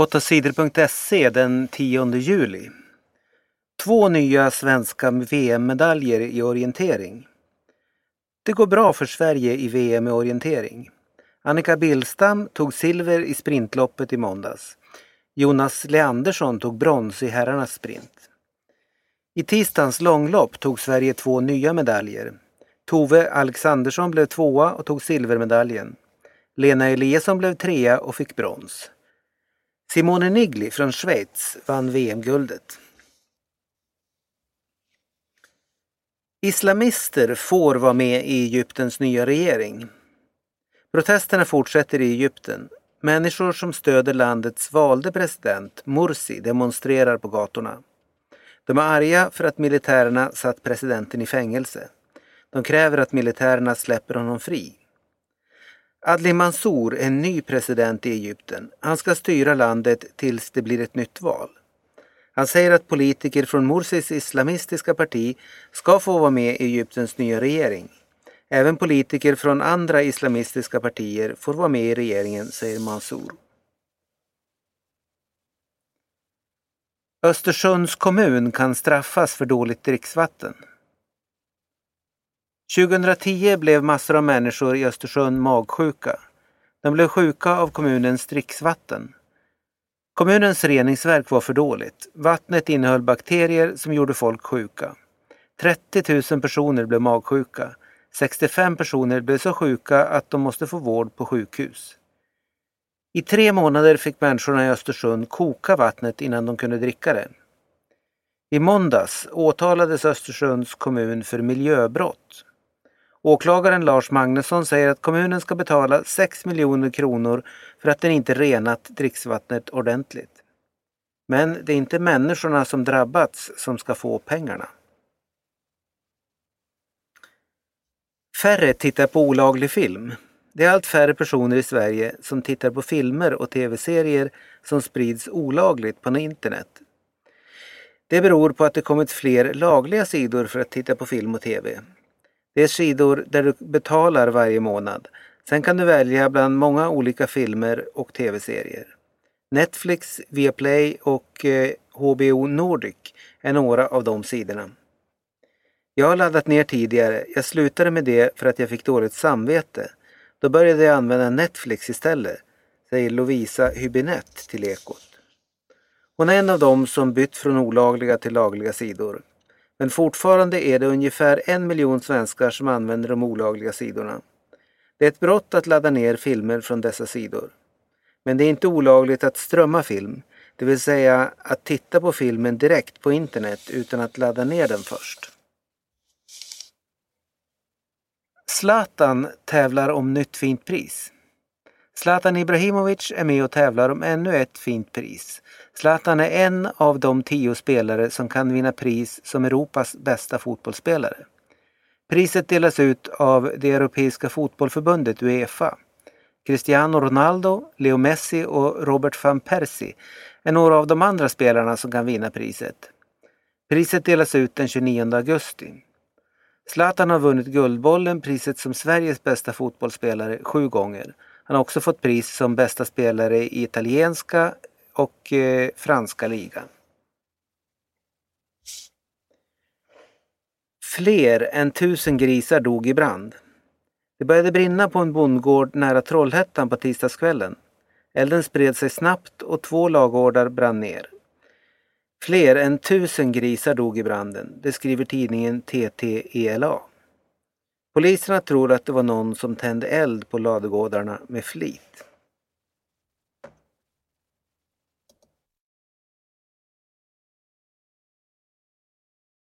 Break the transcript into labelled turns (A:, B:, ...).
A: 8sidor.se den 10 juli. Två nya svenska VM-medaljer i orientering. Det går bra för Sverige i VM i orientering. Annika Billstam tog silver i sprintloppet i måndags. Jonas Leandersson tog brons i herrarnas sprint. I tisdagens långlopp tog Sverige två nya medaljer. Tove Alexandersson blev tvåa och tog silvermedaljen. Lena Eliasson blev trea och fick brons. Simone Nigli från Schweiz vann VM-guldet. Islamister får vara med i Egyptens nya regering. Protesterna fortsätter i Egypten. Människor som stöder landets valde president, Morsi, demonstrerar på gatorna. De är arga för att militärerna satt presidenten i fängelse. De kräver att militärerna släpper honom fri. Adli Mansour är ny president i Egypten. Han ska styra landet tills det blir ett nytt val. Han säger att politiker från Morsis islamistiska parti ska få vara med i Egyptens nya regering. Även politiker från andra islamistiska partier får vara med i regeringen, säger Mansour. Östersunds kommun kan straffas för dåligt dricksvatten. 2010 blev massor av människor i Östersund magsjuka. De blev sjuka av kommunens dricksvatten. Kommunens reningsverk var för dåligt. Vattnet innehöll bakterier som gjorde folk sjuka. 30 000 personer blev magsjuka. 65 personer blev så sjuka att de måste få vård på sjukhus. I tre månader fick människorna i Östersund koka vattnet innan de kunde dricka det. I måndags åtalades Östersunds kommun för miljöbrott. Åklagaren Lars Magnusson säger att kommunen ska betala 6 miljoner kronor för att den inte renat dricksvattnet ordentligt. Men det är inte människorna som drabbats som ska få pengarna. Färre tittar på olaglig film. Det är allt färre personer i Sverige som tittar på filmer och tv-serier som sprids olagligt på internet. Det beror på att det kommit fler lagliga sidor för att titta på film och tv. Det är sidor där du betalar varje månad. Sen kan du välja bland många olika filmer och tv-serier. Netflix, Viaplay och eh, HBO Nordic är några av de sidorna. Jag har laddat ner tidigare. Jag slutade med det för att jag fick dåligt samvete. Då började jag använda Netflix istället, säger Lovisa Hybinett till Ekot. Hon är en av dem som bytt från olagliga till lagliga sidor. Men fortfarande är det ungefär en miljon svenskar som använder de olagliga sidorna. Det är ett brott att ladda ner filmer från dessa sidor. Men det är inte olagligt att strömma film, det vill säga att titta på filmen direkt på internet utan att ladda ner den först. Zlatan tävlar om nytt fint pris. Zlatan Ibrahimovic är med och tävlar om ännu ett fint pris. Zlatan är en av de tio spelare som kan vinna pris som Europas bästa fotbollsspelare. Priset delas ut av det Europeiska fotbollförbundet Uefa. Cristiano Ronaldo, Leo Messi och Robert van Persie är några av de andra spelarna som kan vinna priset. Priset delas ut den 29 augusti. Zlatan har vunnit Guldbollen, priset som Sveriges bästa fotbollsspelare, sju gånger. Han har också fått pris som bästa spelare i italienska och eh, franska ligan. Fler än tusen grisar dog i brand. Det började brinna på en bondgård nära Trollhättan på tisdagskvällen. Elden spred sig snabbt och två lagårdar brann ner. Fler än tusen grisar dog i branden, det skriver tidningen TTELA. Poliserna tror att det var någon som tände eld på ladugårdarna med flit.